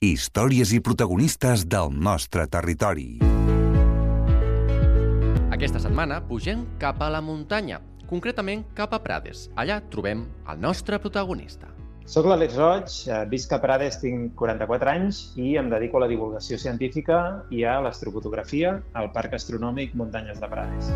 Històries i protagonistes del nostre territori. Aquesta setmana pugem cap a la muntanya, concretament cap a Prades. Allà trobem el nostre protagonista. Soc l'Àlex Roig, eh, visc a Prades, tinc 44 anys i em dedico a la divulgació científica i a l'astrofotografia al Parc Astronòmic Muntanyes de Prades.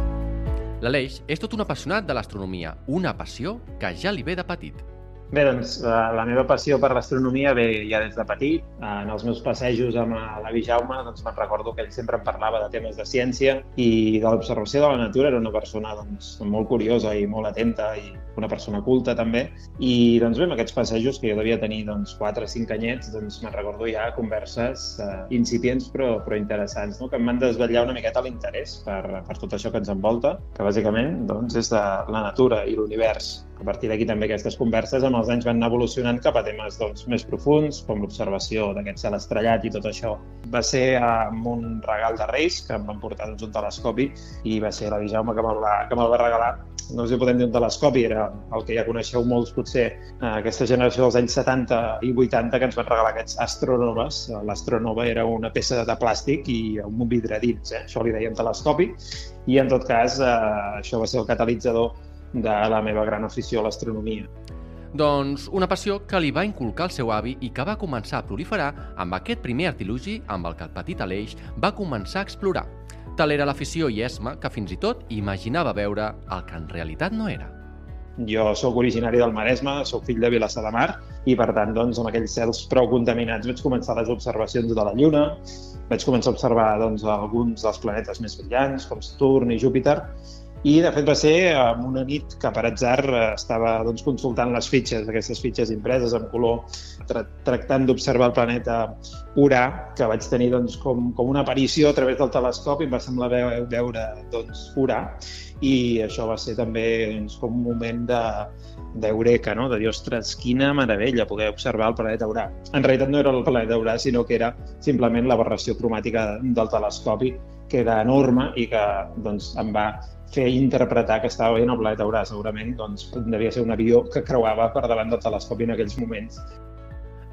L'Aleix és tot un apassionat de l'astronomia, una passió que ja li ve de petit. Bé, doncs la, la meva passió per l'astronomia ve ja des de petit. En els meus passejos amb l'avi Jaume doncs me'n recordo que ell sempre em parlava de temes de ciència i de l'observació de la natura. Era una persona doncs, molt curiosa i molt atenta i una persona culta també. I doncs bé, amb aquests passejos que jo devia tenir doncs, 4 o 5 anyets, doncs me'n recordo ja converses eh, incipients però, però interessants, no? que em van desvetllar una miqueta l'interès per, per tot això que ens envolta, que bàsicament doncs, és de la natura i l'univers. A partir d'aquí també aquestes converses amb els anys van anar evolucionant cap a temes doncs, més profuns, com l'observació d'aquest cel estrellat i tot això. Va ser amb un regal de Reis, que em van portar doncs, un telescopi, i va ser l'avi Jaume que me'l va, que me va regalar. No sé si podem dir un telescopi, era el que ja coneixeu molts, potser, eh, aquesta generació dels anys 70 i 80 que ens van regalar aquests astronoves. L'astronova era una peça de plàstic i un vidre dins, eh? això li dèiem telescopi, i en tot cas eh, això va ser el catalitzador de la meva gran afició a l'astronomia. Doncs una passió que li va inculcar el seu avi i que va començar a proliferar amb aquest primer artilugi amb el que el petit Aleix va començar a explorar. Tal era l'afició i esma que fins i tot imaginava veure el que en realitat no era. Jo sóc originari del Maresme, sóc fill de Vilassar de Mar i, per tant, doncs, amb aquells cels prou contaminats vaig començar les observacions de la Lluna, vaig començar a observar doncs, alguns dels planetes més brillants, com Saturn i Júpiter, i, de fet, va ser en una nit que, per atzar, estava doncs, consultant les fitxes, aquestes fitxes impreses en color, tra tractant d'observar el planeta Urà, que vaig tenir doncs, com, com una aparició a través del telescopi, em va semblar veure doncs, Urà, i això va ser també doncs, com un moment de, d'Eureka, no? de dir, ostres, quina meravella poder observar el planeta Urà. En realitat no era el planeta Urà, sinó que era simplement l'aberració cromàtica del telescopi, que era enorme i que doncs, em va fer interpretar que estava veient el planeta Urà. Segurament doncs, devia ser un avió que creuava per davant del telescopi en aquells moments.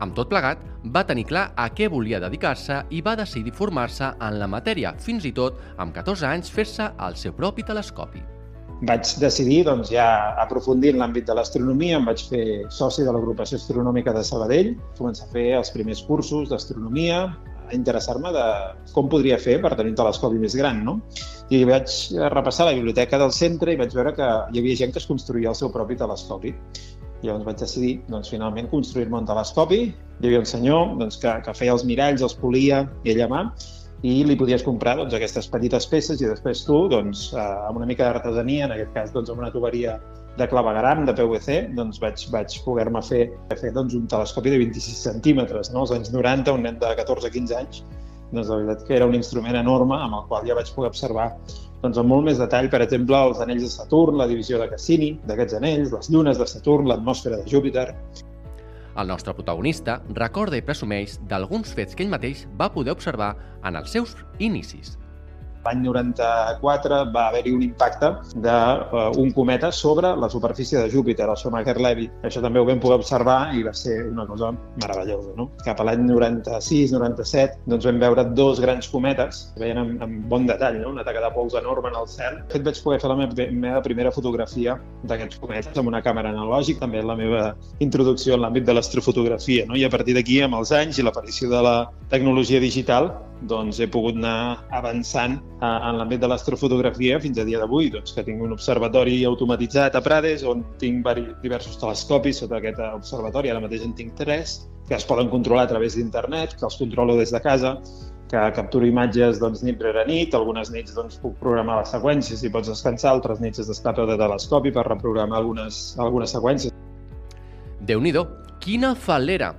Amb tot plegat, va tenir clar a què volia dedicar-se i va decidir formar-se en la matèria, fins i tot, amb 14 anys, fer-se el seu propi telescopi. Vaig decidir doncs, ja aprofundir en l'àmbit de l'astronomia, em vaig fer soci de l'agrupació astronòmica de Sabadell, començar a fer els primers cursos d'astronomia, a interessar-me de com podria fer per tenir un telescopi més gran, no? I vaig repassar la biblioteca del centre i vaig veure que hi havia gent que es construïa el seu propi telescopi. Llavors vaig decidir, doncs, finalment, construir-me un telescopi. Hi havia un senyor doncs, que, que feia els miralls, els polia ell a mà, i li podies comprar doncs, aquestes petites peces i després tu, doncs, eh, amb una mica d'artesania, en aquest cas doncs, amb una tuberia de clavegaram, de PVC, doncs vaig, vaig poder-me fer, fer doncs, un telescopi de 26 centímetres. No? Als anys 90, un nen de 14-15 anys, doncs la veritat que era un instrument enorme amb el qual ja vaig poder observar doncs, amb molt més detall, per exemple, els anells de Saturn, la divisió de Cassini d'aquests anells, les llunes de Saturn, l'atmosfera de Júpiter. El nostre protagonista recorda i presumeix d'alguns fets que ell mateix va poder observar en els seus inicis. L'any 94 va haver-hi un impacte d'un uh, cometa sobre la superfície de Júpiter, el Schumacher-Levy. Això també ho vam poder observar i va ser una cosa meravellosa. No? Cap a l'any 96-97 doncs vam veure dos grans cometes, veien amb, amb bon detall, no? una taca de pols enorme en el cel. De fet, vaig poder fer la meva, meva primera fotografia d'aquests cometes amb una càmera analògica, també la meva introducció en l'àmbit de l'astrofotografia. No? I a partir d'aquí, amb els anys i l'aparició de la tecnologia digital, doncs he pogut anar avançant en l'àmbit de l'astrofotografia fins a dia d'avui, doncs, que tinc un observatori automatitzat a Prades on tinc diversos telescopis sota aquest observatori, ara mateix en tinc tres, que es poden controlar a través d'internet, que els controlo des de casa, que capturo imatges doncs, nit rere nit, algunes nits doncs, puc programar les seqüències i pots descansar, altres nits has d'estar de telescopi per reprogramar algunes, algunes seqüències. déu nhi quina fal·lera!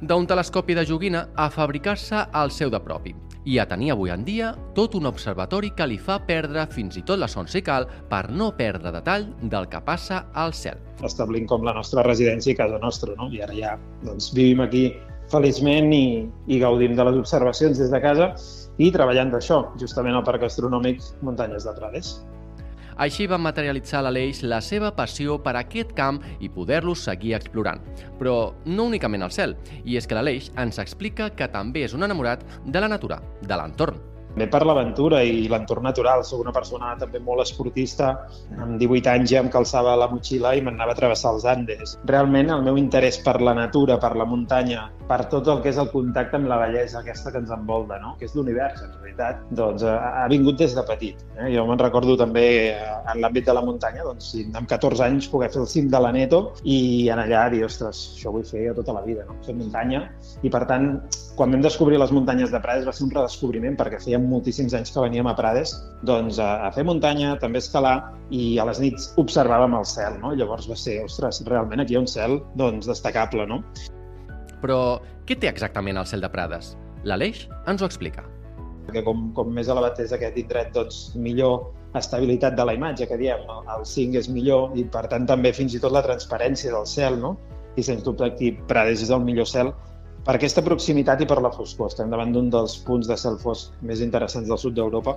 D'un telescopi de joguina a fabricar-se el seu de propi i a tenir avui en dia tot un observatori que li fa perdre fins i tot la son si cal per no perdre detall del que passa al cel. Establint com la nostra residència i casa nostra, no? I ara ja doncs, vivim aquí feliçment i, i gaudim de les observacions des de casa i treballant d'això, justament al Parc Astronòmic Muntanyes de Prades. Així va materialitzar l'Aleix la seva passió per aquest camp i poder-lo seguir explorant. Però no únicament el cel, i és que l'Aleix ens explica que també és un enamorat de la natura, de l'entorn també per l'aventura i l'entorn natural. Soc una persona també molt esportista. Amb 18 anys ja em calçava la motxilla i m'anava a travessar els Andes. Realment el meu interès per la natura, per la muntanya, per tot el que és el contacte amb la bellesa aquesta que ens envolta, no? que és l'univers, en realitat, doncs ha, ha vingut des de petit. Eh? Jo me'n recordo també eh, en l'àmbit de la muntanya, doncs, amb 14 anys poder fer el cim de l'Aneto i en allà dir, ostres, això ho vull fer tota la vida, no? fer muntanya. I per tant, quan vam descobrir les muntanyes de Prades va ser un redescobriment perquè fèiem moltíssims anys que veníem a Prades doncs, a, a fer muntanya, també escalar i a les nits observàvem el cel. No? llavors va ser, ostres, realment aquí hi ha un cel doncs, destacable. No? Però què té exactament el cel de Prades? L'Aleix ens ho explica. Que com, com més elevat és aquest indret, doncs millor estabilitat de la imatge, que diem, el 5 és millor i per tant també fins i tot la transparència del cel, no? I sens dubte aquí Prades és el millor cel per aquesta proximitat i per la foscor. Estem davant d'un dels punts de cel fosc més interessants del sud d'Europa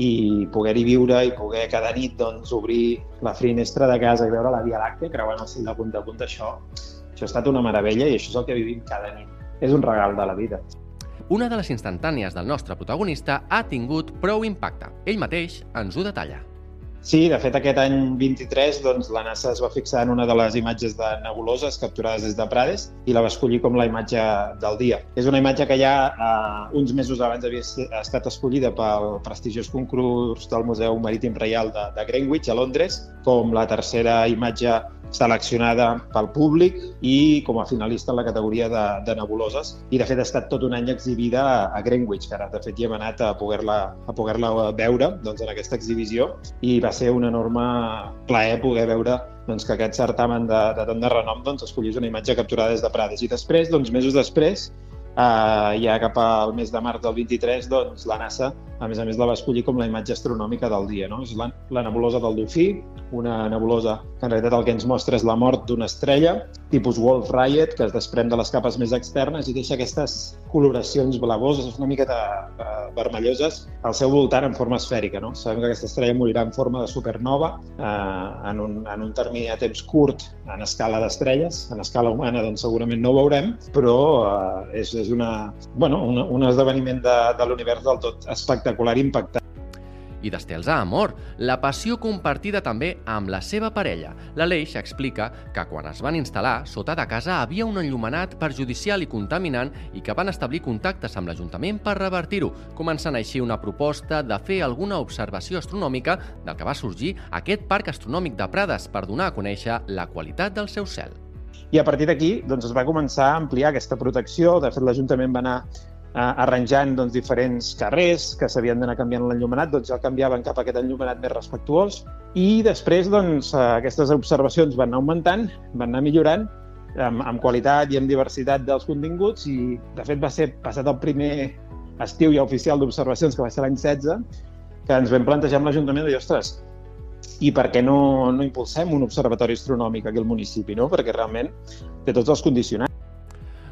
i poder-hi viure i poder cada nit doncs, obrir la finestra de casa i veure la Via Làctea creuant el cel de punta a punta, això, això ha estat una meravella i això és el que vivim cada nit. És un regal de la vida. Una de les instantànies del nostre protagonista ha tingut prou impacte. Ell mateix ens ho detalla. Sí, de fet, aquest any 23 doncs, la NASA es va fixar en una de les imatges de nebuloses capturades des de Prades i la va escollir com la imatge del dia. És una imatge que ja eh, uns mesos abans havia estat escollida pel prestigiós concurs del Museu Marítim Reial de, de Greenwich, a Londres, com la tercera imatge seleccionada pel públic i com a finalista en la categoria de, de nebuloses. I, de fet, ha estat tot un any exhibida a Greenwich, que ara, de fet, hi hem anat a poder-la a poder veure doncs, en aquesta exhibició i va ser un enorme plaer poder veure doncs, que aquest certamen de, de tant de renom doncs, escollís una imatge capturada des de Prades. I després, doncs, mesos després, eh, ja cap al mes de març del 23, doncs, la NASA, a més a més, la va escollir com la imatge astronòmica del dia. No? És la, la nebulosa del Dofí, una nebulosa que en realitat el que ens mostra és la mort d'una estrella, tipus Wolf Riot, que es desprèn de les capes més externes i deixa aquestes coloracions blavoses, una miqueta uh, vermelloses, al seu voltant en forma esfèrica. No? Sabem que aquesta estrella morirà en forma de supernova eh, en, un, en un termini de temps curt en escala d'estrelles. En escala humana doncs, segurament no ho veurem, però eh, és, és una, bueno, un, un esdeveniment de, de l'univers del tot espectacular i impactant i d'estels a amor, la passió compartida també amb la seva parella. L'Aleix explica que quan es van instal·lar, sota de casa havia un enllumenat perjudicial i contaminant i que van establir contactes amb l'Ajuntament per revertir-ho, començant així una proposta de fer alguna observació astronòmica del que va sorgir aquest Parc Astronòmic de Prades per donar a conèixer la qualitat del seu cel. I a partir d'aquí doncs, es va començar a ampliar aquesta protecció. De fet, l'Ajuntament va anar arranjant doncs, diferents carrers que s'havien d'anar canviant l'enllumenat, doncs ja el canviaven cap a aquest enllumenat més respectuós i després doncs, eh, aquestes observacions van anar augmentant, van anar millorant amb, amb qualitat i amb diversitat dels continguts i de fet va ser passat el primer estiu ja oficial d'observacions, que va ser l'any 16, que ens vam plantejar amb l'Ajuntament de dir, ostres, i per què no, no impulsem un observatori astronòmic aquí al municipi, no? perquè realment té tots els condicionants.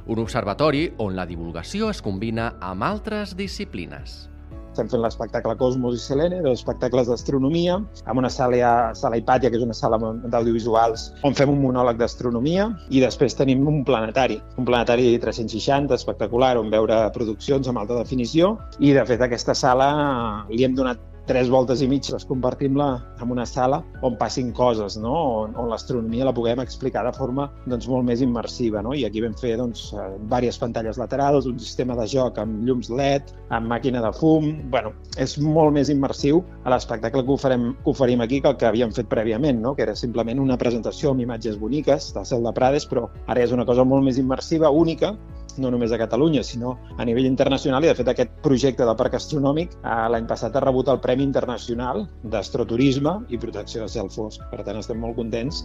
Un observatori on la divulgació es combina amb altres disciplines. Estem fent l'espectacle Cosmos i Selene, dos espectacles d'astronomia, amb una sala, sala Hipàtia, que és una sala d'audiovisuals, on fem un monòleg d'astronomia, i després tenim un planetari, un planetari 360 espectacular, on veure produccions amb alta definició, i de fet aquesta sala li hem donat tres voltes i mig les convertim-la en una sala on passin coses, no? on, on l'astronomia la puguem explicar de forma doncs, molt més immersiva. No? I aquí vam fer doncs, eh, diverses pantalles laterals, un sistema de joc amb llums LED, amb màquina de fum... bueno, és molt més immersiu a l'espectacle que, oferem, que oferim aquí que el que havíem fet prèviament, no? que era simplement una presentació amb imatges boniques del cel de Prades, però ara és una cosa molt més immersiva, única, no només a Catalunya, sinó a nivell internacional, i de fet aquest projecte del Parc Astronòmic eh, l'any passat ha rebut el Premi Internacional d'Astroturisme i Protecció de Cel Fosc. Per tant, estem molt contents.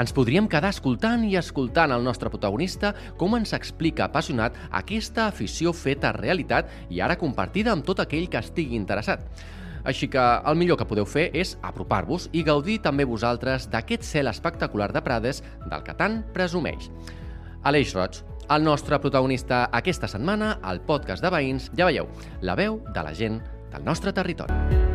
Ens podríem quedar escoltant i escoltant el nostre protagonista com ens explica apassionat aquesta afició feta realitat i ara compartida amb tot aquell que estigui interessat. Així que el millor que podeu fer és apropar-vos i gaudir també vosaltres d'aquest cel espectacular de Prades del que tant presumeix. Aleix Roig, el nostre protagonista aquesta setmana al podcast de veïns, ja veieu, la veu de la gent del nostre territori.